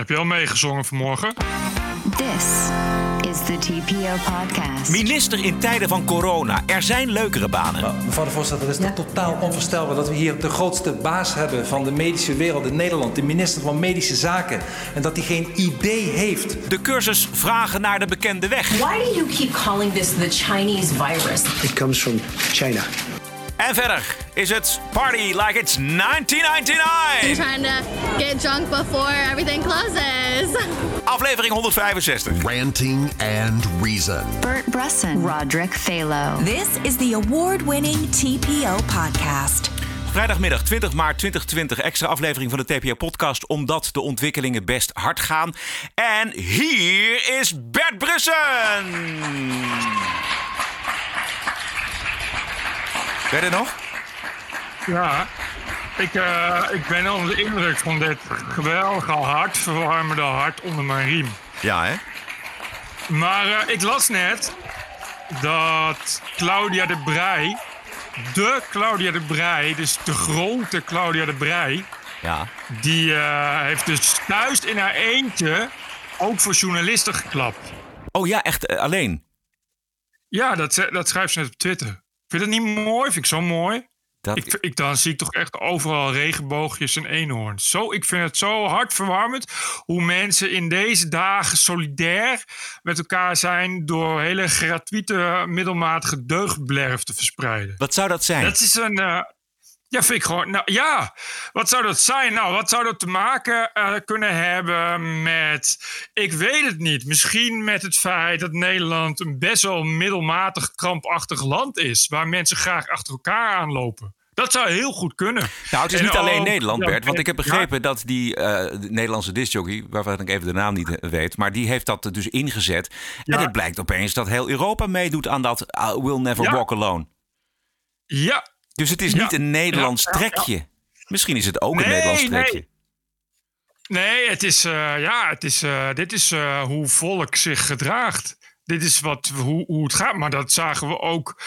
Heb je al meegezongen vanmorgen? This is the TPO podcast. Minister in tijden van corona. Er zijn leukere banen. Mevrouw de voorzitter, het is toch totaal onvoorstelbaar dat we hier de grootste baas hebben van de medische wereld in Nederland, de minister van Medische Zaken, en dat hij geen idee heeft. De cursus Vragen naar de bekende weg. Why do you keep calling this the Chinese virus? It comes from China. En verder is het Party Like It's 1999. trying to get drunk before everything closes. Aflevering 165. Ranting and Reason. Bert Bresson, Roderick Phalo. This is the award-winning TPO podcast. Vrijdagmiddag 20 maart 2020, extra aflevering van de TPO-podcast, omdat de ontwikkelingen best hard gaan. En hier is Bert Brussen. Ben je er nog? Ja. Ik, eh, ik ben onder de indruk van dit geweldige hartverwarmende hart onder mijn riem. Ja, hè? Maar eh, ik las net dat Claudia de Brij, de Claudia de Brij, dus de grote Claudia de Brij, Ja. die eh, heeft dus thuis in haar eentje ook voor journalisten geklapt. Oh ja, echt alleen. Ja, dat, dat schrijft ze net op Twitter. Vind je dat niet mooi? Vind ik zo mooi. Dat, Ik, ik, dan zie ik toch echt overal regenboogjes en eenhoorns. Zo, ik vind het zo hartverwarmend hoe mensen in deze dagen solidair met elkaar zijn door hele gratuite middelmatige deugdblerf te verspreiden. wat zou dat zijn? Dat is een. eh, ja, vind ik gewoon. Nou ja, wat zou dat zijn? Nou, wat zou dat te maken eh, kunnen hebben met. Ik weet het niet. Misschien met het feit dat Nederland een best wel middelmatig krampachtig land is. Waar mensen graag achter elkaar aanlopen. Dat zou heel goed kunnen. Nou, het is En niet alleen ook- Nederland, Bert. Want ik heb ja, begrepen dat die eh, de Nederlandse discjockey, waarvan ik even de naam niet weet, maar die heeft dat dus ingezet. En het blijkt opeens dat heel Europa meedoet aan dat I Will Never Ja. Walk Alone. Ja, Dus het is niet een Nederlands trekje. Misschien is het ook een Nederlands nee. trekje. Nee, het is, eh, ja, het is, eh, dit is eh, hoe volk zich gedraagt. Dit is wat, hoe, hoe het gaat. Maar dat zagen we ook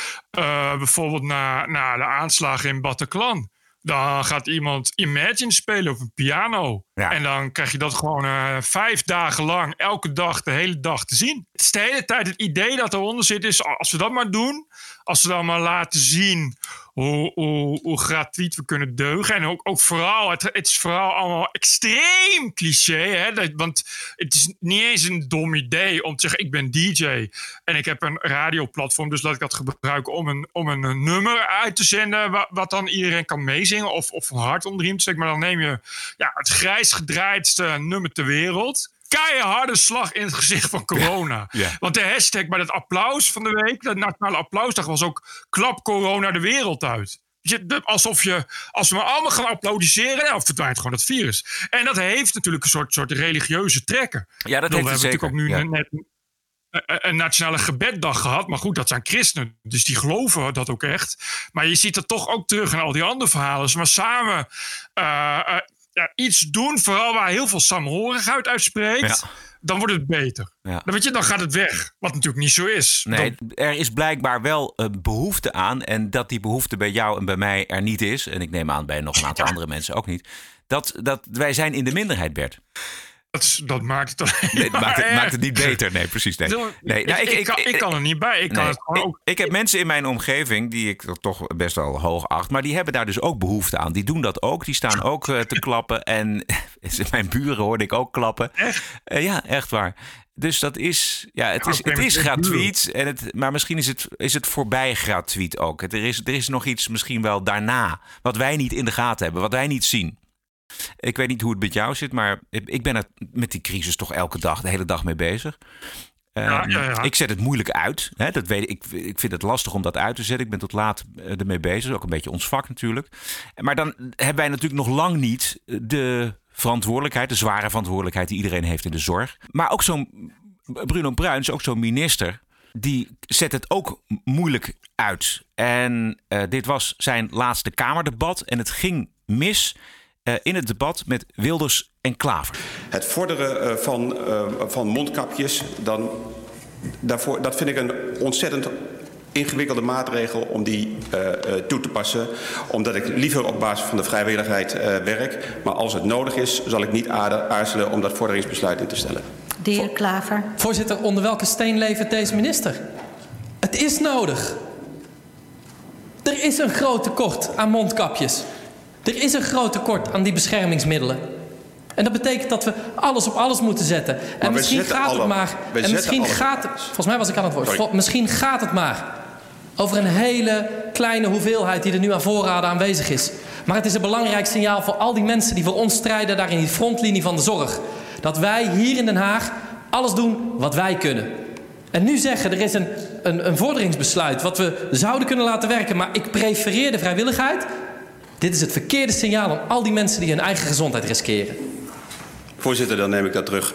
bijvoorbeeld na, na de aanslagen in Bataclan. Dan gaat iemand Imagine spelen op een piano. Ja. En dan krijg je dat gewoon vijf dagen lang, elke dag, de hele dag te zien. Het is de hele tijd het idee dat eronder zit is, als we dat maar doen, als we dan maar laten zien hoe, hoe, hoe gratuit we kunnen deugen. En ook, ook vooral, het, het is vooral allemaal extreem cliché. Hè? Dat, want het is niet eens een dom idee om te zeggen: ik ben DJ en ik heb een radioplatform, dus laat ik dat gebruiken om een, om een, nummer uit te zenden. Wat, dan iedereen kan meezingen of, of een hart onder te. Maar dan neem je ja, het grijs gedraaidste nummer ter wereld. Keiharde slag in het gezicht van corona. Ja. Want de hashtag bij het applaus van de week, de Nationale Applausdag, was ook klap corona de wereld uit. Je, de- alsof je, als we maar allemaal gaan applaudisseren, dan verdwijnt gewoon het virus. En dat heeft natuurlijk een soort, soort religieuze trekken. Ja, dat we heeft hebben het zeker. natuurlijk ook nu Ja. net een, nationale gebeddag gehad. Maar goed, dat zijn christenen. Dus die geloven dat ook echt. Maar je ziet dat toch ook terug in al die andere verhalen. We maar samen eh, eh, ja, iets doen, vooral waar heel veel saamhorigheid uitspreekt, Ja. dan wordt het beter. Ja. Dan, weet je, dan gaat het weg. Wat natuurlijk niet zo is. Nee, Dan- er is blijkbaar wel een behoefte aan. En dat die behoefte bij jou en bij mij er niet is. En ik neem aan bij nog een aantal andere mensen ook niet. Dat, dat wij zijn in de minderheid, Bert. Dat, dat maakt het alleen Nee, het maar maakt, het, maakt het niet beter. Nee, precies. Nee. Nou, ik, ik, kan, ik kan er niet bij. Ik kan Nee, het gewoon ik, ook. ik heb mensen in mijn omgeving die ik toch best wel hoog acht, maar die hebben daar dus ook behoefte aan. Die doen dat ook. Die staan ook eh, te klappen. En mijn buren hoorde ik ook klappen. Eh, ja, echt waar. Dus dat is, ja, het is, het maar is gratuit. En het, maar misschien is het, is het voorbij gratuit ook. Er is, er is nog iets misschien wel daarna. Wat wij niet in de gaten hebben. Wat wij niet zien. Ik weet niet hoe het met jou zit, maar ik ben er met die crisis toch elke dag, de hele dag mee bezig. Ja, Ehm, ja, ja. Ik zet het moeilijk uit. Hè? Dat weet ik, ik, ik vind het lastig om dat uit te zetten. Ik ben tot laat eh, ermee bezig. Ook een beetje ons vak natuurlijk. Maar dan hebben wij natuurlijk nog lang niet de verantwoordelijkheid, de zware verantwoordelijkheid die iedereen heeft in de zorg. Maar ook zo'n Bruno Bruins, ook zo'n minister, die zet het ook moeilijk uit. En eh, dit was zijn laatste Kamerdebat en het ging mis in het debat met Wilders en Klaver. Het vorderen eh, van, eh, van mondkapjes, dan, daarvoor, dat vind ik een ontzettend ingewikkelde maatregel om die uh, toe te passen. Omdat ik liever op basis van de vrijwilligheid uh, werk. Maar als het nodig is, zal ik niet aarzelen om dat vorderingsbesluit in te stellen. De heer Klaver. Voorzitter, onder welke steen levert deze minister? Het is nodig. Er is een groot tekort aan mondkapjes. Er is een groot tekort aan die beschermingsmiddelen. En dat betekent dat we alles op alles moeten zetten. En misschien gaat alle, het maar. En misschien gaat het. Volgens mij was ik aan het woord. Sorry. Misschien gaat het maar over een hele kleine hoeveelheid die er nu aan voorraden aanwezig is. Maar het is een belangrijk signaal voor al die mensen die voor ons strijden daar in die frontlinie van de zorg. Dat wij hier in Den Haag alles doen wat wij kunnen. En nu zeggen er is een, een, een vorderingsbesluit wat we zouden kunnen laten werken, maar ik prefereer de vrijwilligheid. Dit is het verkeerde signaal aan al die mensen die hun eigen gezondheid riskeren. Voorzitter, dan neem ik dat terug.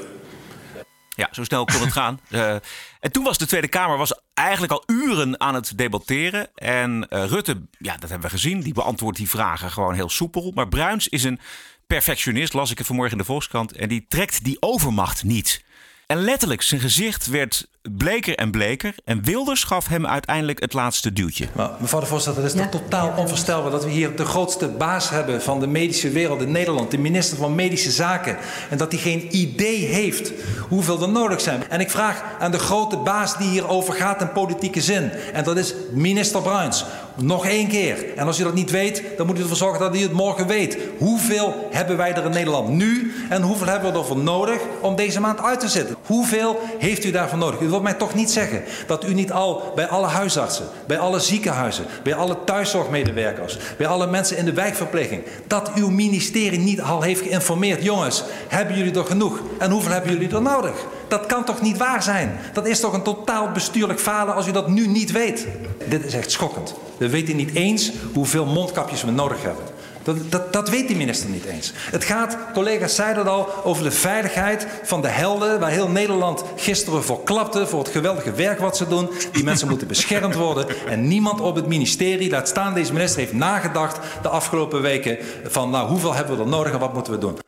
Ja, zo snel kon het gaan. Uh, en toen was de Tweede Kamer was eigenlijk al uren aan het debatteren. En uh, Rutte, ja, dat hebben we gezien, die beantwoordt die vragen gewoon heel soepel. Maar Bruins is een perfectionist, las ik het vanmorgen in de Volkskrant. En die trekt die overmacht niet. En letterlijk, zijn gezicht werd bleker en bleker. En Wilders gaf hem uiteindelijk het laatste duwtje. Maar, mevrouw de voorzitter, het is toch totaal onvoorstelbaar dat we hier de grootste baas hebben van de medische wereld in Nederland, de minister van Medische Zaken. En dat hij geen idee heeft hoeveel er nodig zijn. En ik vraag aan de grote baas die hierover gaat in politieke zin. En dat is minister Bruins. Nog één keer. En als u dat niet weet, dan moet u ervoor zorgen dat u het morgen weet. Hoeveel hebben wij er in Nederland nu? En hoeveel hebben we ervoor nodig om deze maand uit te zetten? Hoeveel heeft u daarvoor nodig? U mij toch niet zeggen dat u niet al bij alle huisartsen, bij alle ziekenhuizen, bij alle thuiszorgmedewerkers, bij alle mensen in de wijkverpleging, dat uw ministerie niet al heeft geïnformeerd. Jongens, hebben jullie er genoeg? En hoeveel hebben jullie er nodig? Dat kan toch niet waar zijn? Dat is toch een totaal bestuurlijk falen als u dat nu niet weet? Dit is echt schokkend. We weten niet eens hoeveel mondkapjes we nodig hebben. Dat, dat, dat, weet die minister niet eens. Het gaat, collega's zeiden het al, over de veiligheid van de helden... waar heel Nederland gisteren voor klapte... voor het geweldige werk wat ze doen. Die mensen moeten beschermd worden. En niemand op het ministerie, laat staan deze minister... heeft nagedacht de afgelopen weken van... nou, hoeveel hebben we er nodig en wat moeten we doen?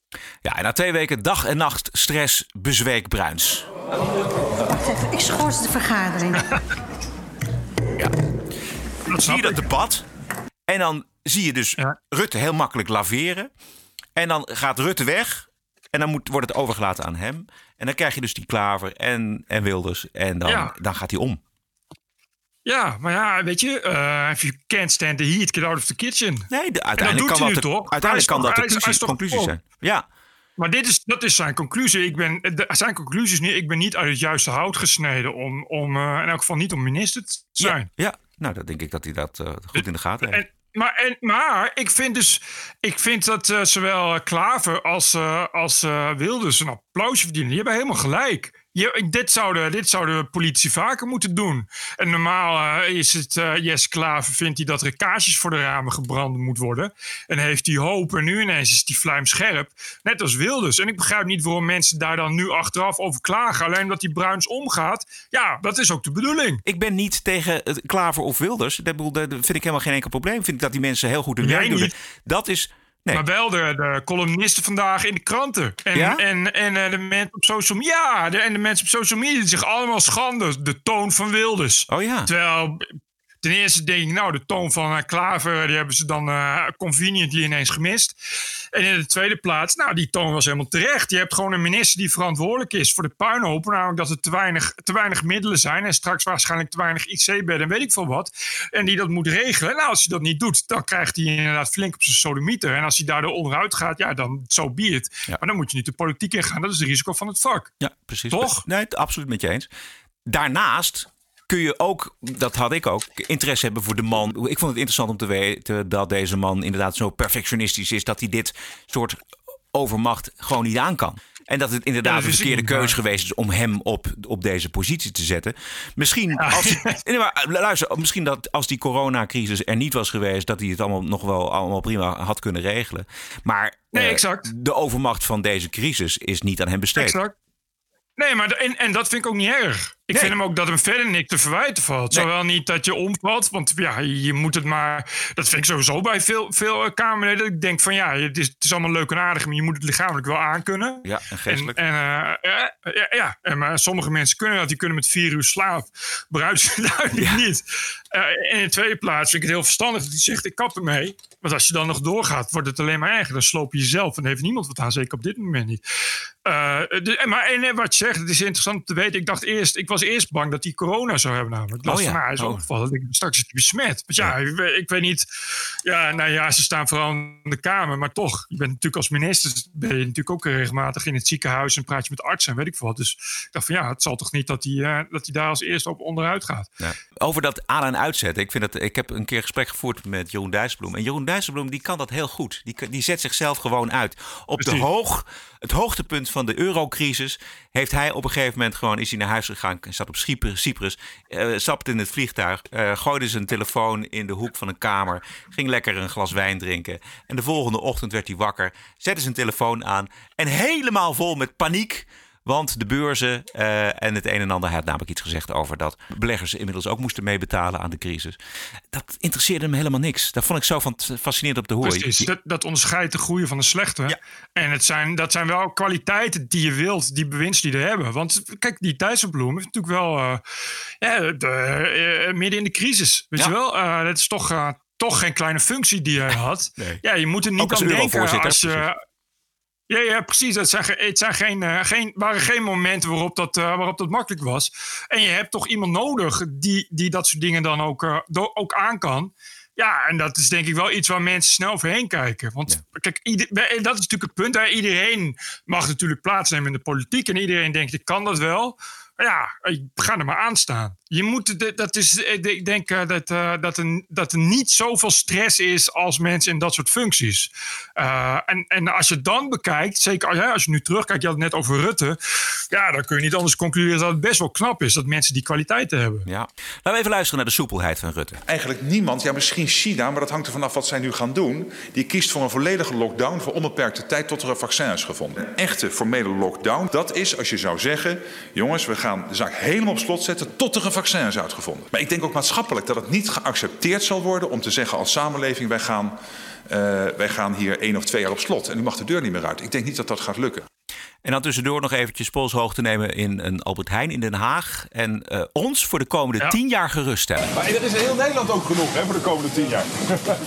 Ja, en na twee weken dag en nacht stress bezweek Bruins. Ik schors de vergadering. ja. Dan zie je dat debat. En dan zie je dus ja. Rutte heel makkelijk laveren. En dan gaat Rutte weg. En dan moet, wordt het overgelaten aan hem. En dan krijg je dus die Klaver en, en Wilders. En dan, ja. dan gaat hij om. Ja, maar ja, weet je, uh, if you can't stand the heat, get out of the kitchen. Nee, de, uiteindelijk kan dat, toch? Uiteindelijk kan dat de conclusie, zijn. Ja. Maar dit is, dat is zijn conclusie. Ik ben, de, zijn conclusie is niet, ik ben niet uit het juiste hout gesneden om, om uh, in elk geval niet om minister te zijn. Ja, ja. nou, dan denk ik dat hij dat uh, goed in de gaten heeft. En, maar, en, maar ik vind dus, ik vind dat uh, zowel Klaver als, uh, als Wilders een applausje verdienen. Die hebben helemaal gelijk. Je, dit, zouden, dit zouden politici vaker moeten doen. En normaal uh, is het, uh, Jes Klaver vindt hij dat er kaasjes voor de ramen gebrand moet worden. En heeft hij hoop en nu ineens is die vlijm scherp. Net als Wilders. En ik begrijp niet waarom mensen daar dan nu achteraf over klagen. Alleen omdat die Bruins omgaat. Ja, dat is ook de bedoeling. Ik ben niet tegen Klaver of Wilders. Dat vind ik helemaal geen enkel probleem. Vind ik dat die mensen heel goed hun werk doen. Dat is... Nee. Maar wel de, de, columnisten vandaag in de kranten. En, ja? en, en uh, de mensen op social media. Ja, de, en de mensen op social media die zich allemaal schanden. De toon van Wilders. Oh ja. Terwijl ten eerste denk ik, nou, de toon van uh, Klaver, die hebben ze dan uh, conveniently ineens gemist. En in de tweede plaats, nou, die toon was helemaal terecht. Je hebt gewoon een minister die verantwoordelijk is voor de puinhoop. Namelijk dat er te weinig, te weinig middelen zijn. En straks waarschijnlijk te weinig IC-bedden en weet ik veel wat. En die dat moet regelen. Nou, als hij dat niet doet, dan krijgt hij inderdaad flink op zijn sodemieter. En als hij daardoor onderuit gaat, ja, dan zo so be it. Ja. Maar dan moet je niet de politiek ingaan. Dat is het risico van het vak. Ja, precies. Toch? Nee, absoluut met je eens. Daarnaast kun je ook, dat had ik ook, interesse hebben voor de man. Ik vond het interessant om te weten dat deze man inderdaad zo perfectionistisch is dat hij dit soort overmacht gewoon niet aan kan. En dat het inderdaad ja, een verkeerde keuze geweest is om hem op, op deze positie te zetten. Misschien, als maar luister, misschien dat als die coronacrisis er niet was geweest, dat hij het allemaal nog wel allemaal prima had kunnen regelen. Maar nee, exact. de overmacht van deze crisis is niet aan hem besteed. Exact. Nee, maar de, en, en dat vind ik ook niet erg. Ik vind hem ook dat hem verder niks te verwijten valt. Zowel niet dat je omvalt, want ja, je moet het maar. Dat vind ik sowieso bij veel, veel uh, Kamerleden. Ik denk van ja, het is, het is allemaal leuk en aardig, maar je moet het lichamelijk wel aankunnen. Ja, en geestelijk. En, en uh, ja, ja, en, maar sommige mensen kunnen dat. Die kunnen met vier uur slaap. Bruid duidelijk niet. Uh, en in de tweede plaats vind ik het heel verstandig dat hij zegt: ik kap ermee. Want als je dan nog doorgaat, wordt het alleen maar erger. Dan sloop je jezelf en heeft niemand wat aan, zeker op dit moment niet. Uh, de, maar en, wat je zegt, het is interessant te weten. Ik dacht eerst, ik was eerst bang dat hij corona zou hebben namelijk. Dacht oh, ja. is oh. opgevallen. Ik, straks is hij besmet. Want ja, ja. Ik, ik, weet niet. Ja, nou ja, ze staan vooral in de Kamer. Maar toch, je bent natuurlijk als minister, ben je natuurlijk ook regelmatig in het ziekenhuis en praat je met artsen en weet ik veel wat. Dus ik dacht van ja, het zal toch niet dat hij, uh, dat hij daar als eerste op onderuit gaat. Ja. Over dat aan- en uitzetten. Ik, vind dat, ik heb een keer gesprek gevoerd met Jeroen Dijsselbloem. En Jeroen Dijsselbloem die kan dat heel goed. Die, die zet zichzelf gewoon uit. Op de hoog, het hoogtepunt van de eurocrisis heeft hij op een gegeven moment gewoon is hij naar huis gegaan. Zat op Cyprus, uh, stapte in het vliegtuig, uh, gooide zijn telefoon in de hoek van een kamer, ging lekker een glas wijn drinken. En de volgende ochtend werd hij wakker, zette zijn telefoon aan en helemaal vol met paniek. Want de beurzen uh, en het een en ander, hij had namelijk iets gezegd over dat beleggers inmiddels ook moesten meebetalen aan de crisis. Dat interesseerde hem helemaal niks. Dat vond ik zo van fascinerend op de hoor. Precies, dat, dat onderscheidt de goede van de slechte. Ja. En het zijn, dat zijn wel kwaliteiten die je wilt, die bewindslieden hebben. Want kijk, die Dijsselbloem heeft natuurlijk wel uh, ja, de, uh, midden in de crisis. Weet ja. je wel, dat is toch, toch geen kleine functie die hij had. Nee. Ja, je moet er niet aan denken als je... Ja, ja, precies. Het, zijn, het zijn geen, uh, geen, waren geen momenten waarop dat, uh, waarop dat makkelijk was. En je hebt toch iemand nodig die, die dat soort dingen dan ook, uh, do, ook aan kan. Ja, en dat is denk ik wel iets waar mensen snel overheen kijken. Want ja. kijk, ieder, dat is natuurlijk het punt. Hè. Iedereen mag natuurlijk plaatsnemen in de politiek. En iedereen denkt, ik kan dat wel. Ja, ga er maar aan staan. Je moet, dat is, ik denk dat, dat, er, dat er niet zoveel stress is als mensen in dat soort functies. Uh, en, en als je dan bekijkt, zeker als, als je nu terugkijkt, je had het net over Rutte. Ja, dan kun je niet anders concluderen dat het best wel knap is dat mensen die kwaliteiten hebben. Ja. Laten we even luisteren naar de soepelheid van Rutte. Eigenlijk niemand, ja misschien China, maar dat hangt er vanaf wat zij nu gaan doen. Die kiest voor een volledige lockdown voor onbeperkte tijd tot er een vaccin is gevonden. Een echte formele lockdown, dat is als je zou zeggen, jongens, we gaan de zaak helemaal op slot zetten tot er een vaccin is uitgevonden. Maar ik denk ook maatschappelijk dat het niet geaccepteerd zal worden om te zeggen als samenleving wij gaan, uh, wij gaan hier één of twee jaar op slot en u mag de deur niet meer uit. Ik denk niet dat dat gaat lukken. En dan tussendoor nog eventjes polshoog te nemen in een Albert Heijn in Den Haag. En uh, ons voor de komende ja. tien jaar geruststellen. Maar er is in heel Nederland ook genoeg hè, voor de komende tien jaar.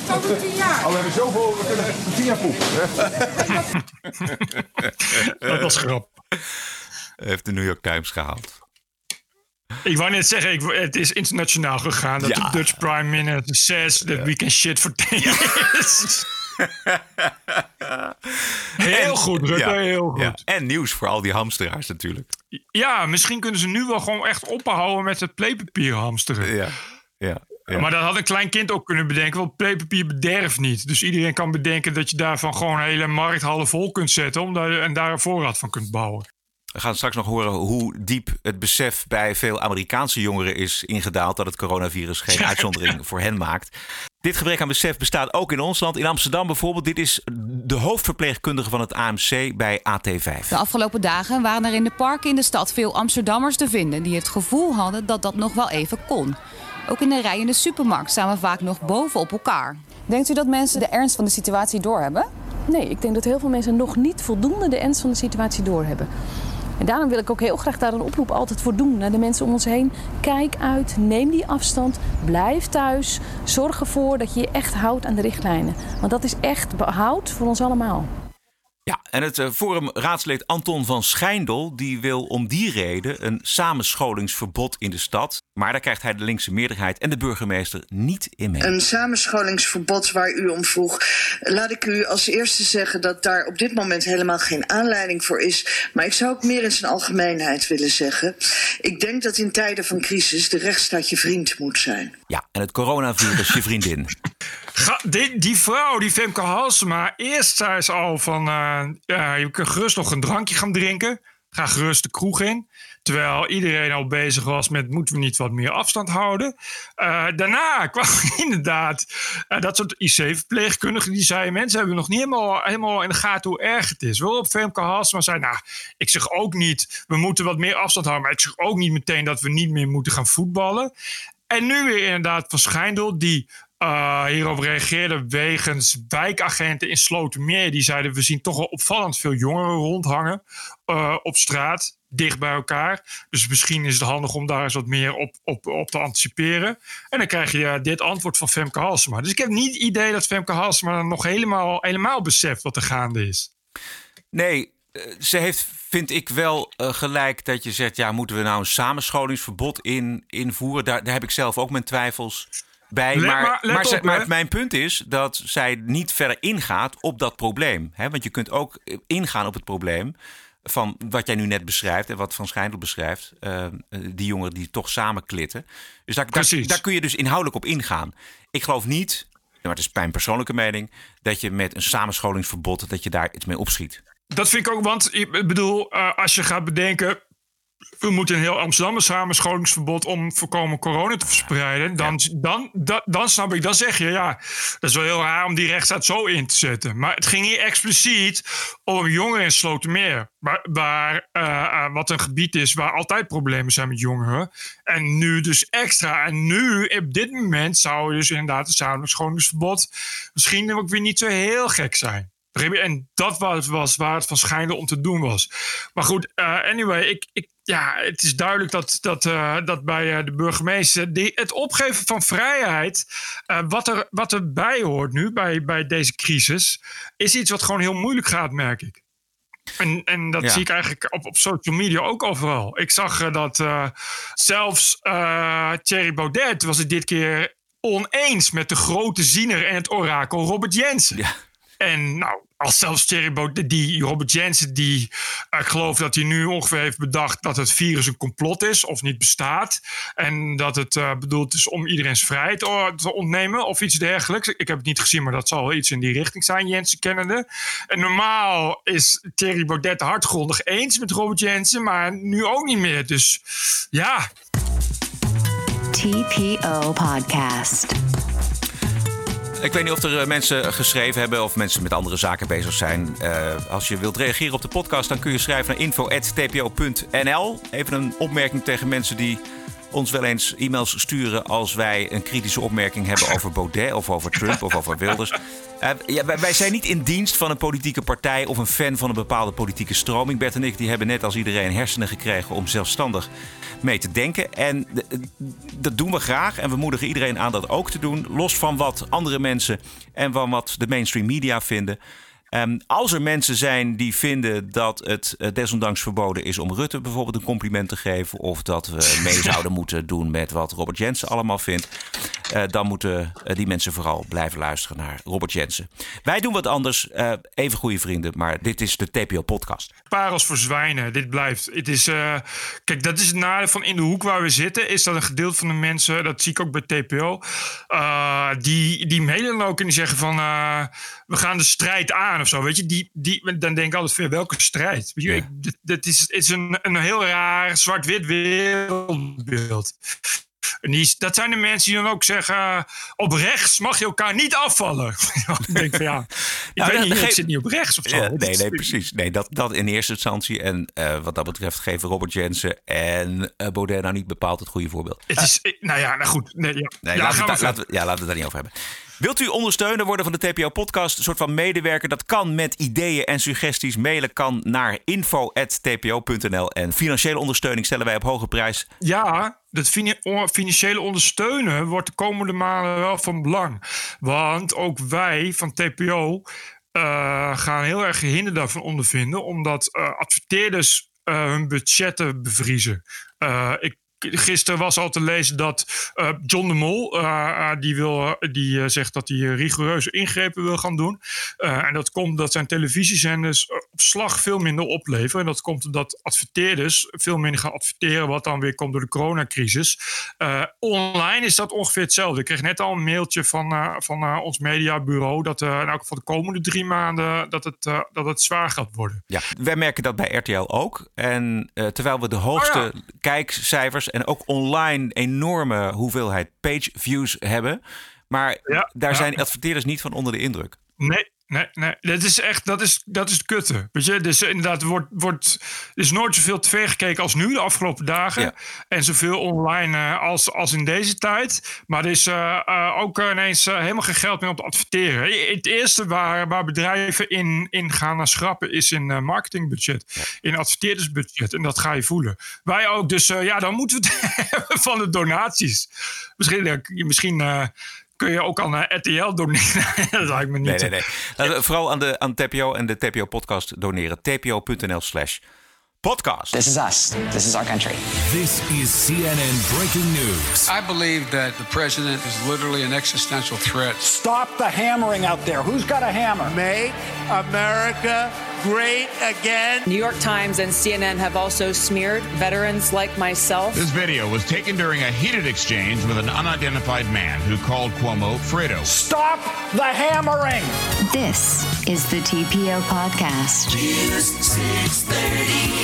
Komende tien jaar? Al we hebben zoveel, we kunnen tien jaar poepen. dat was grap. Heeft de New York Times gehaald. Ik wou net zeggen, ik, het is internationaal gegaan. Dat ja. de Dutch Prime Minister says that ja. we can shit for 10 years. heel en, goed, Rutte, ja, heel goed. Ja. En nieuws voor al die hamsteraars natuurlijk. Ja, misschien kunnen ze nu wel gewoon echt ophouden met het playpapier hamsteren. Ja, ja. Ja. Maar dat had een klein kind ook kunnen bedenken, want playpapier bederft niet. Dus iedereen kan bedenken dat je daarvan gewoon een hele markthallen vol kunt zetten om daar, en daar een voorraad van kunt bouwen. We gaan straks nog horen hoe diep het besef bij veel Amerikaanse jongeren is ingedaald dat het coronavirus geen uitzondering voor hen maakt. Dit gebrek aan besef bestaat ook in ons land. In Amsterdam bijvoorbeeld. Dit is de hoofdverpleegkundige van het AMC bij AT5. De afgelopen dagen waren er in de parken in de stad veel Amsterdammers te vinden die het gevoel hadden dat dat nog wel even kon. Ook in de rij in de supermarkt staan we vaak nog boven op elkaar. Denkt u dat mensen de ernst van de situatie doorhebben? Nee, ik denk dat heel veel mensen nog niet voldoende de ernst van de situatie doorhebben. En daarom wil ik ook heel graag daar een oproep altijd voor doen naar de mensen om ons heen. Kijk uit, neem die afstand, blijf thuis. Zorg ervoor dat je je echt houdt aan de richtlijnen. Want dat is echt behoud voor ons allemaal. Ja, en het Forum raadslid Anton van Schijndel die wil om die reden een samenscholingsverbod in de stad. Maar daar krijgt hij de linkse meerderheid en de burgemeester niet in mee. Een samenscholingsverbod waar u om vroeg. Laat ik u als eerste zeggen dat daar op dit moment helemaal geen aanleiding voor is. Maar ik zou ook meer in zijn algemeenheid willen zeggen. Ik denk dat in tijden van crisis de rechtsstaat je vriend moet zijn. Ja, en het coronavirus je vriendin. Ga, die, die, vrouw, die Femke Halsema, eerst zei ze al van... Uh, ja, je kunt gerust nog een drankje gaan drinken. ga gerust de kroeg in. Terwijl iedereen al bezig was met moeten we niet wat meer afstand houden. Uh, daarna kwam inderdaad dat soort IC-verpleegkundigen die zeiden... mensen hebben nog niet helemaal, helemaal in de gaten hoe erg het is. Wel op Femke Halsema zei, nou, ik zeg ook niet... we moeten wat meer afstand houden, maar ik zeg ook niet meteen... dat we niet meer moeten gaan voetballen. En nu weer inderdaad van Schijndel, die uh, hierop reageerde wegens wijkagenten in Slotermeer. Die zeiden, we zien toch wel opvallend veel jongeren rondhangen uh, op straat, dicht bij elkaar. Dus misschien is het handig om daar eens wat meer op, op, op te anticiperen. En dan krijg je dit antwoord van Femke Halsema. Dus ik heb niet het idee dat Femke Halsema nog helemaal, helemaal beseft wat er gaande is. Nee, eh, ze heeft, vind ik wel gelijk dat je zegt... ja, moeten we nou een samenscholingsverbod in, invoeren? Daar, daar heb ik zelf ook mijn twijfels bij. Let maar, maar- let maar, ze- op, maar hè. mijn punt is dat zij niet verder ingaat op dat probleem. Hè? Want je kunt ook eh, ingaan op het probleem van wat jij nu net beschrijft en wat Van Schijndel beschrijft. eh, eh, die jongeren die toch samen klitten. Dus daar, daar, daar kun je dus inhoudelijk op ingaan. Ik geloof niet, maar het is mijn persoonlijke mening, dat je met een samenscholingsverbod dat je daar iets mee opschiet. Dat vind ik ook, want ik bedoel, als je gaat bedenken. We moeten in heel Amsterdam een samenscholingsverbod om voorkomen corona te verspreiden. Dan, dan, dan, dan snap ik, dan zeg je ja, dat is wel heel raar om die rechtsstaat zo in te zetten. Maar het ging hier expliciet om jongeren in Slotermeer. Waar, waar, eh, eh, wat een gebied is waar altijd problemen zijn met jongeren. En nu dus extra. En nu, op dit moment, zou dus inderdaad een samenscholingsverbod misschien ook weer niet zo heel gek zijn. En dat was, was waar het van schijnde om te doen was. Maar goed, eh, anyway, ik, ik, ja, het is duidelijk dat, dat, eh, dat bij eh, de burgemeester die, het opgeven van vrijheid, wat, er, wat erbij hoort nu bij, bij deze crisis, is iets wat gewoon heel moeilijk gaat, merk ik. En, en dat Ja. zie ik eigenlijk op, op social media ook overal. Ik zag dat zelfs Thierry Baudet was het dit keer oneens met de grote ziener en het orakel Robert Jensen. En nou, als zelfs Thierry die Robert Jensen, die eh, ik geloof dat hij nu ongeveer heeft bedacht dat het virus een complot is of niet bestaat. En dat het eh, bedoeld is om iedereen's vrijheid eh, te ontnemen of iets dergelijks. Ik heb het niet gezien, maar dat zal wel iets in die richting zijn, Jensen kennende. En normaal is Thierry Baudet hardgrondig eens met Robert Jensen, maar nu ook niet meer. Dus ja, TPO Podcast. Ik weet niet of er eh, mensen geschreven hebben of mensen met andere zaken bezig zijn. Eh, als je wilt reageren op de podcast, dan kun je schrijven naar info.tpo.nl. Even een opmerking tegen mensen die ons wel eens e-mails sturen als wij een kritische opmerking hebben over Baudet of over Trump of over Wilders. Eh, ja, wij, wij zijn niet in dienst van een politieke partij of een fan van een bepaalde politieke stroming. Bert en ik die hebben net als iedereen hersenen gekregen om zelfstandig mee te denken. En dat doen we graag en we moedigen iedereen aan dat ook te doen. Los van wat andere mensen en van wat de mainstream media vinden. Ehm, als er mensen zijn die vinden dat het eh, desondanks verboden is om Rutte bijvoorbeeld een compliment te geven. of dat we mee zouden moeten doen met wat Robert Jensen allemaal vindt. eh, dan moeten eh, die mensen vooral blijven luisteren naar Robert Jensen. Wij doen wat anders, eh, even goede vrienden, maar dit is de TPO-podcast. parels voor zwijnen. Dit blijft. Het is, eh, kijk, dat is het nadeel van in de hoek waar we zitten. Is dat een gedeelte van de mensen, dat zie ik ook bij TPO, eh, die, die mailen ook en die zeggen van eh, we gaan de strijd aan of zo. Weet je, die, die, dan denk ik altijd van welke strijd? Weet je, ik, dit is, het is een, een heel raar zwart-wit wereldbeeld. En die, dat zijn de mensen die dan ook zeggen: eh, op rechts mag je elkaar niet afvallen. ik denk van ja, ik Nou, weet dat niet, ik zit niet op rechts of zo. Ja, nee, nee, precies. Nee, dat, dat in eerste instantie. En eh, wat dat betreft geven Robert Jensen en eh, Baudet nou niet bepaald het goede voorbeeld. Het is, nou ja, nou goed. Nee, ja. Nee, ja, laten, gaan we, we het- laten, we, ja, laten we het daar niet over hebben. Wilt u ondersteuner worden van de TPO-podcast? Een soort van medewerker? Dat kan met ideeën en suggesties. Mailen kan naar info.tpo.nl. En financiële ondersteuning stellen wij op hoge prijs. Ja, dat financiële ondersteunen wordt de komende maanden wel van belang. Want ook wij van TPO eh, gaan heel erg hinder daarvan ondervinden, omdat eh, adverteerders eh, hun budgetten bevriezen. Ik gisteren was al te lezen dat uh, John de Mol, uh, die, wil, die zegt dat hij rigoureuze ingrepen wil gaan doen. en dat komt dat zijn televisiezenders op slag veel minder opleveren. En dat komt omdat adverteerders veel minder gaan adverteren, wat dan weer komt door de coronacrisis. online is dat ongeveer hetzelfde. Ik kreeg net al een mailtje van, van ons mediabureau dat uh, in elk geval de komende drie maanden dat het, dat het zwaar gaat worden. Ja, wij merken dat bij RTL ook. En terwijl we de hoogste oh kijkcijfers en ook online enorme hoeveelheid page views hebben. Maar daar zijn adverteerders niet van onder de indruk. Nee, Nee, nee, dat is echt, dat is, dat is het kutte. Weet je, dus inderdaad, wordt, wordt, is nooit zoveel tv gekeken als nu de afgelopen dagen. En zoveel online uh, als, als in deze tijd. Maar er is uh, uh, ook ineens helemaal geen geld meer om te adverteren. Het eerste waar, waar bedrijven in, in gaan naar schrappen is in marketingbudget. In adverteerdersbudget. En dat ga je voelen. Wij ook, dus ja, dan moeten we het hebben van de donaties. Misschien, misschien kun je ook aan RTL doneren. dat lijkt me niet. Nee, nee, nee. Vooral aan de aan TPO en de TPO podcast doneren. tpo.nl slash podcast. This is us. This is our country. This is CNN breaking news. I believe that the president is literally an existential threat. Stop the hammering out there. Who's got a hammer? Make America great again. New York Times and CNN have also smeared veterans like myself. This video was taken during a heated exchange with an unidentified man who called Cuomo Fredo. Stop the hammering. This is the TPO podcast. News 630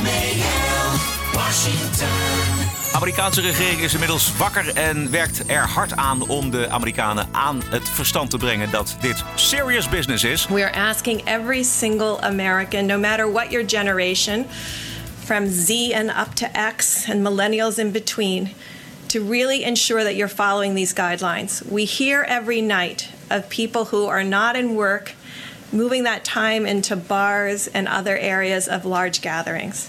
WMAL, Washington. Amerikaanse regering is inmiddels wakker en werkt er hard aan om de Amerikanen aan het verstand te brengen dat dit serious business is. We are asking every single American, no matter what your generation, from Z and up to X and millennials in between, to really ensure that you're following these guidelines. We hear every night of people who are not in work moving that time into bars and other areas of large gatherings.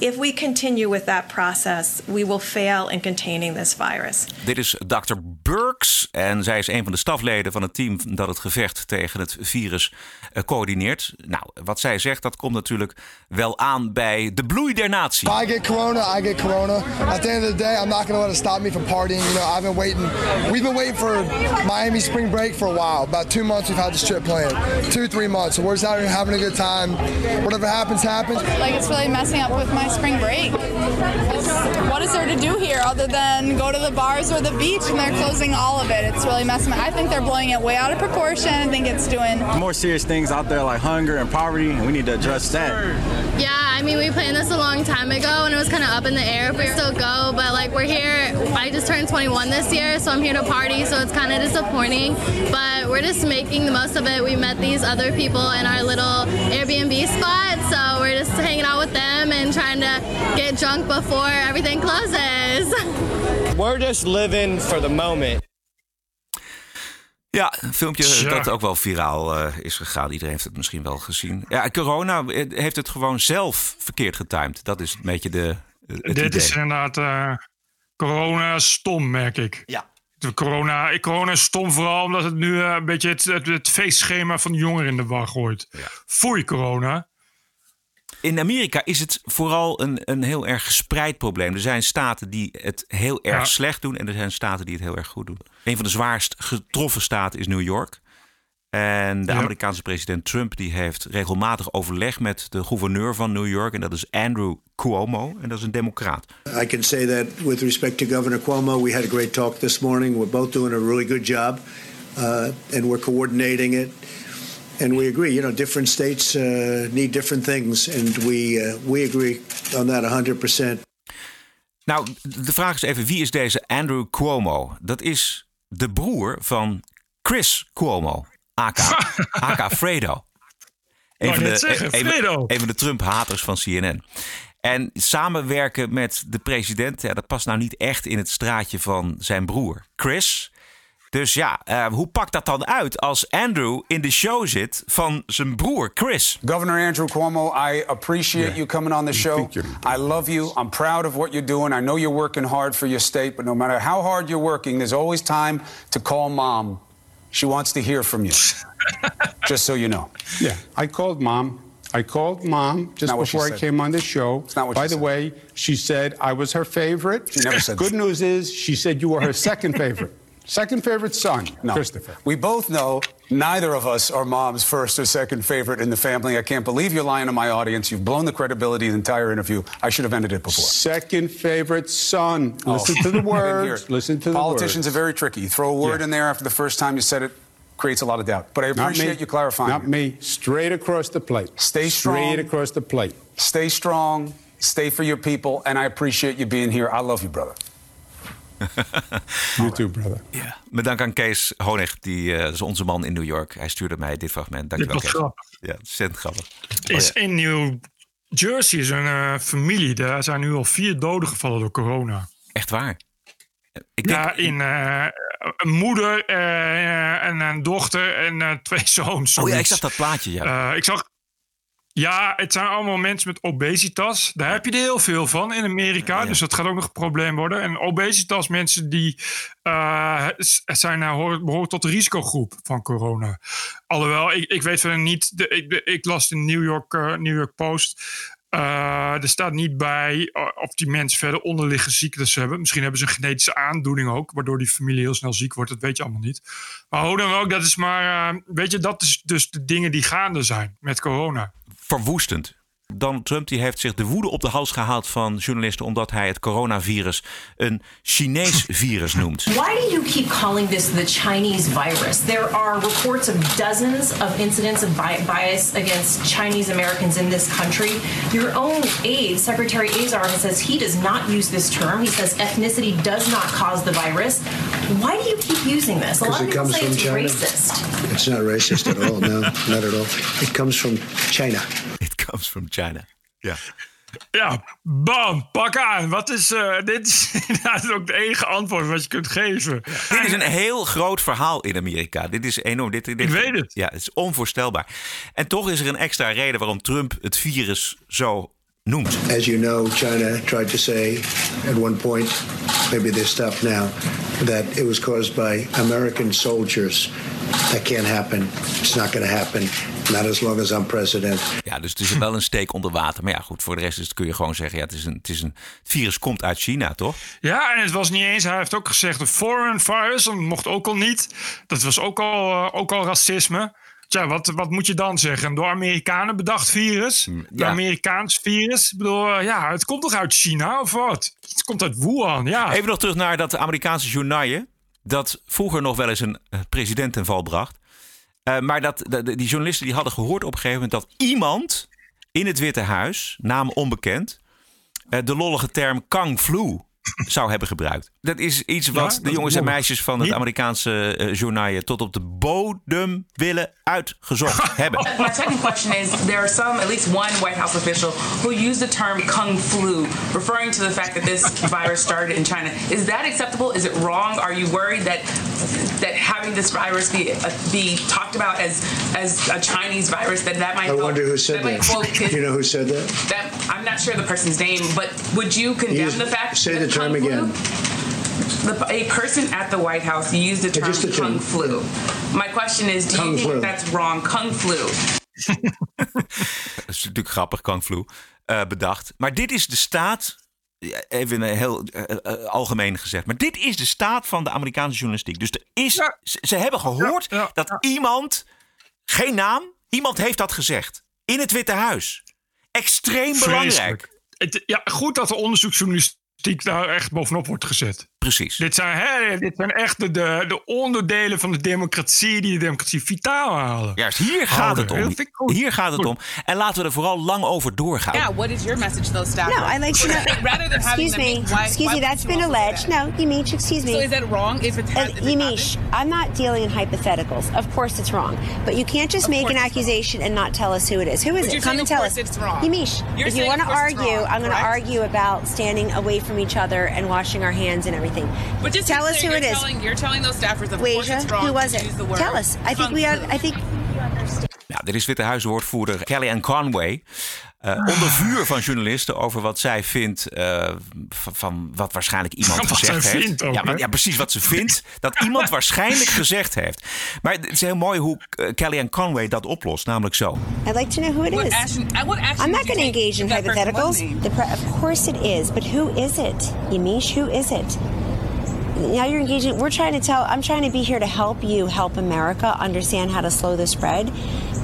If we continue with that process, we will fail in containing this virus. Dit is Dr. Burks en zij is een van de stafleden van het team dat het gevecht tegen het virus uh, coördineert. Nou, wat zij zegt, dat komt natuurlijk wel aan bij de bloei der natie. I get corona, I get corona. At the end of the day, I'm not going to let it stop me from partying. You know, I've been waiting. We've been waiting for Miami spring break for a while. About two months we've had this trip planned. Two, three months. So we're just out here having a good time. Whatever happens, happens. Like it's really messing up with my spring break. What is there to do here other than go to the bars or the beach and they're closing all of it? It's really messing. I think they're blowing it way out of proportion. I think it's doing more serious things out there like hunger and poverty, and we need to address that. Yeah, I mean, we planned this a long time ago, and it was kind of up in the air if we still go. But like, we're here. I just turned 21 this year, so I'm here to party. So it's kind of disappointing, but we're just making the most of it. We met these other people in our little Airbnb spot, so we're just hanging out with them and trying to get drunk before everything closes. We're just living for the moment. Ja, een filmpje dat ook wel viraal uh, is gegaan. Iedereen heeft het misschien wel gezien. Ja, corona heeft het gewoon zelf verkeerd getimed. Dat is een beetje de. Het Dit idee. is inderdaad uh, corona stom, merk ik. Ja. De corona, corona is stom vooral omdat het nu uh, een beetje het, het, het, feestschema van de jongeren in de war gooit. Ja. Foei corona. In Amerika is het vooral een, een heel erg gespreid probleem. Er zijn staten die het heel erg ja. slecht doen en er zijn staten die het heel erg goed doen. Een van de zwaarst getroffen staten is New York. En de ja. Amerikaanse president Trump die heeft regelmatig overleg met de gouverneur van New York. En dat is Andrew Cuomo. En dat is een democraat. I can say that with respect to Governor Cuomo, we had a great talk this morning. We're both doing a really good job. Uh, and we're coordinating it. And we agree, you know, different states uh, need different things. And we, uh, we agree on that 100%. Nou, de vraag is even, wie is deze Andrew Cuomo? Dat is de broer van Chris Cuomo, aka, aka Fredo. Een van, de, zeggen, een, een van de Trump-haters van CNN. En samenwerken met de president, ja, dat past nou niet echt in het straatje van zijn broer. Chris, dus ja, uh, hoe pakt dat dan uit als Andrew in de show zit van zijn broer Chris? Governor Andrew Cuomo, I appreciate yeah. you coming on the show. I love you. I'm proud of what you're doing. I know you're working hard for your state, but no matter how hard you're working, there's always time to call mom. She wants to hear from you. Just so you know. Yeah, I called mom. I called mom just before I came on the show. not what By she the said. way, she said I was her favorite. She never said Good that. news is she said you were her second favorite. Second favorite son, No. Christopher. We both know neither of us are mom's first or second favorite in the family. I can't believe you're lying to my audience. You've blown the credibility of the entire interview. I should have ended it before. Second favorite son. Oh. Listen Oh. to the words. Listen to the Politicians words. are very tricky. You throw a word Yeah. in there after the first time you said it, creates a lot of doubt. But I appreciate you clarifying. Not me. Straight across the plate. Stay strong. Straight across the plate. Stay strong. Stay for your people. And I appreciate you being here. I love you, brother. You too, brother. Ja. Met dank aan Kees Honig, die eh, is onze man in New York. Hij stuurde mij dit fragment. Dankjewel, Dit Kees. Ja, ontzettend grappig. Is Oh, in New Jersey is een eh, familie. Daar zijn nu al vier doden gevallen door corona. Echt waar? Ik denk, ja, in eh, een moeder eh, en een dochter en eh, twee zoons. oh ja, ik zag dat plaatje, ja. Eh, ik zag. Ja, het zijn allemaal mensen met obesitas. Daar heb je er heel veel van in Amerika. Dus dat gaat ook nog een probleem worden. En obesitas, mensen die s- zijn, horen, behoren tot de risicogroep van corona. Alhoewel, ik, ik weet verder niet. De, ik, de- ik las de New York, eh, New York Post. Er staat niet bij of die mensen verder onderliggende ziektes hebben. Misschien hebben ze een genetische aandoening ook, waardoor die familie heel snel ziek wordt. Dat weet je allemaal niet. Maar hoe dan ook, dat is maar. weet je, dat is dus de dingen die gaande zijn met corona. Verwoestend. Donald Trump die heeft zich de woede op de hals gehaald van journalisten omdat hij het coronavirus een Chinees virus noemt. Why do you keep calling this the Chinese virus? There are reports of dozens of incidents of bias against Chinese Americans in this country. Your own aide, Secretary Azar, says he does not use this term. He says ethnicity does not cause the virus. Why do you keep using this? A lot of people comes say it's China. racist. It's not racist at all. No, not at all. It comes from China. Comes from China. Ja. Ja, bam, pak aan. Wat is, eh, dit is inderdaad ook het enige antwoord wat je kunt geven. Dit is een heel groot verhaal in Amerika. Dit is enorm. Dit, dit, Ik weet het. Ja, het is onvoorstelbaar. En toch is er een extra reden waarom Trump het virus zo noemt. As you know, China tried to say at one point, maybe they stopped now, that it was caused by American soldiers. That can't happen. It's not going to happen. Not as long as I'm president. Ja, dus het is wel een steek onder water. Maar ja, goed, voor de rest is het, kun je gewoon zeggen... Ja, het, is een, het, is een, het virus komt uit China, toch? Ja, en het was niet eens, hij heeft ook gezegd, een foreign virus, dat mocht ook al niet. Dat was ook al, eh, ook al racisme. Tja, wat, wat moet je dan zeggen? Een door Amerikanen bedacht virus? Een ja. Amerikaans virus? Ik bedoel, eh, ja, het komt toch uit China of wat? Het komt uit Wuhan, ja. Even nog terug naar dat Amerikaanse journaal... dat vroeger nog wel eens een eh, president ten val bracht. Eh, maar dat, die journalisten die hadden gehoord op een gegeven moment... dat iemand in het Witte Huis, naam onbekend... eh, de lollige term Kang Flu zou hebben gebruikt. Dat is iets wat de jongens en meisjes van het Amerikaanse eh journaal... tot op de bodem willen uitgezocht hebben. My second question is there are some, at least one White House official, who used the term kung flu, referring to the fact that this virus started in China. Is that acceptable? Is it wrong? Are you worried that that having this virus be uh, be talked about as as a Chinese virus that that might I help- wonder who said might that. help kids- You know who said that? that I'm not sure the person's name, but would you condemn Use- the fact say that the term flu- again. the, a person at the White House used the term just the term. kung flu. My question is, do Kung you think flu. that's wrong? Kung flu. Dat is natuurlijk grappig, Kangflu, eh bedacht. Maar dit is de staat, ja, even een heel eh, eh, algemeen gezegd, maar dit is de staat van de Amerikaanse journalistiek. Dus er is, ze, ze hebben gehoord dat iemand, geen naam, iemand heeft dat gezegd. In het Witte Huis. Extreem belangrijk. Het, ja, goed dat de onderzoeksjournalistiek daar echt bovenop wordt gezet. Precies. Dit zijn, hè, dit zijn echt de, de, de onderdelen van de democratie die de democratie vitaal halen. Juist, hier gaat het om. Hier gaat het om. En laten we er vooral lang over doorgaan. Yeah, what is your message to those staff? No, I'd like to know. Rather than having excuse me. why- excuse me. That's been alleged. No, Yamiche. Excuse me. So is that wrong if it has Uh, it Yamiche, I'm not dealing in hypotheticals. Of course it's wrong. But you can't just Of make an it's accusation and not tell us who it is. Who is it? Come and tell us. it's wrong. Yamiche, You're if you want to it's argue, wrong, I'm going to argue about standing away from each other and washing our hands and everything. But just tell us who it is. Telling, you're telling those staffers, of course Wasia, it's wrong who was it? use the word Tell us. I think we are. I think. Ja, dit is Witte Huiswoordvoerder Kellyanne Conway. eh, onder vuur van journalisten over wat zij vindt uh, van, van, wat waarschijnlijk iemand wat gezegd heeft. vindt ook, ja, maar, ja, precies wat ze vindt dat iemand waarschijnlijk gezegd heeft. Maar het is heel mooi hoe uh, Kellyanne Conway dat oplost, namelijk zo. I'd like to know who it is. action- uh, I'm not going to engage in hypotheticals. The of course it is, but who is it? Yamish, who is it? Now you're engaging. We're trying to tell. I'm trying to be here to help you help America understand how to slow the spread,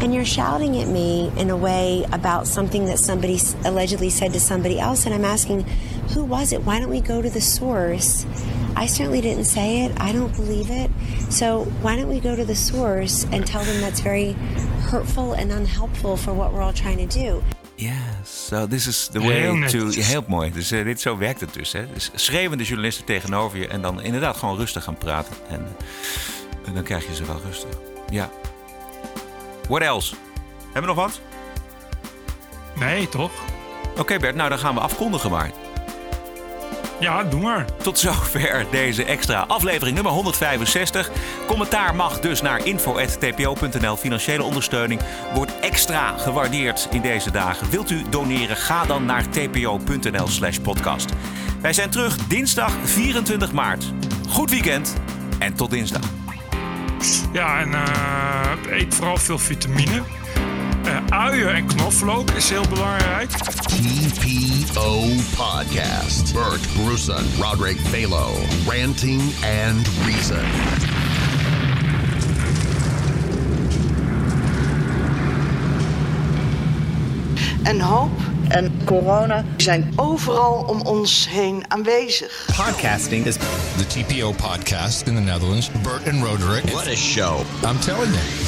and you're shouting at me in a way about something that somebody allegedly said to somebody else, and I'm asking, who was it? Why don't we go to the source? I certainly didn't say it. I don't believe it. So why don't we go to the source and tell them that's very hurtful and unhelpful for what we're all trying to do? Yes, so this is the Heel way to... netjes. Heel mooi. Dus eh, dit, zo werkt het dus. Hè? dus. Schreeuwende journalisten tegenover je en dan inderdaad gewoon rustig gaan praten. En, en dan krijg je ze wel rustig. Ja. What else? Hebben we nog wat? Nee, toch? Oké Bert, nou dan gaan we afkondigen maar. Ja, doe maar. Tot zover deze extra aflevering nummer 165. Commentaar mag dus naar info.tpo.nl. Financiële ondersteuning wordt extra gewaardeerd in deze dagen. Wilt u doneren? Ga dan naar tpo.nl slash podcast. Wij zijn terug dinsdag 24 maart. Goed weekend en tot dinsdag. Ja, en eh, eet vooral veel vitamine. Eh, uien en knoflook is heel belangrijk. TPO Podcast. Bert Bruson, Roderick Balo, Ranting and Reason. En hoop en corona zijn overal om ons heen aanwezig. Podcasting is the TPO podcast in the Netherlands. Bert and Roderick. What a show. I'm telling you.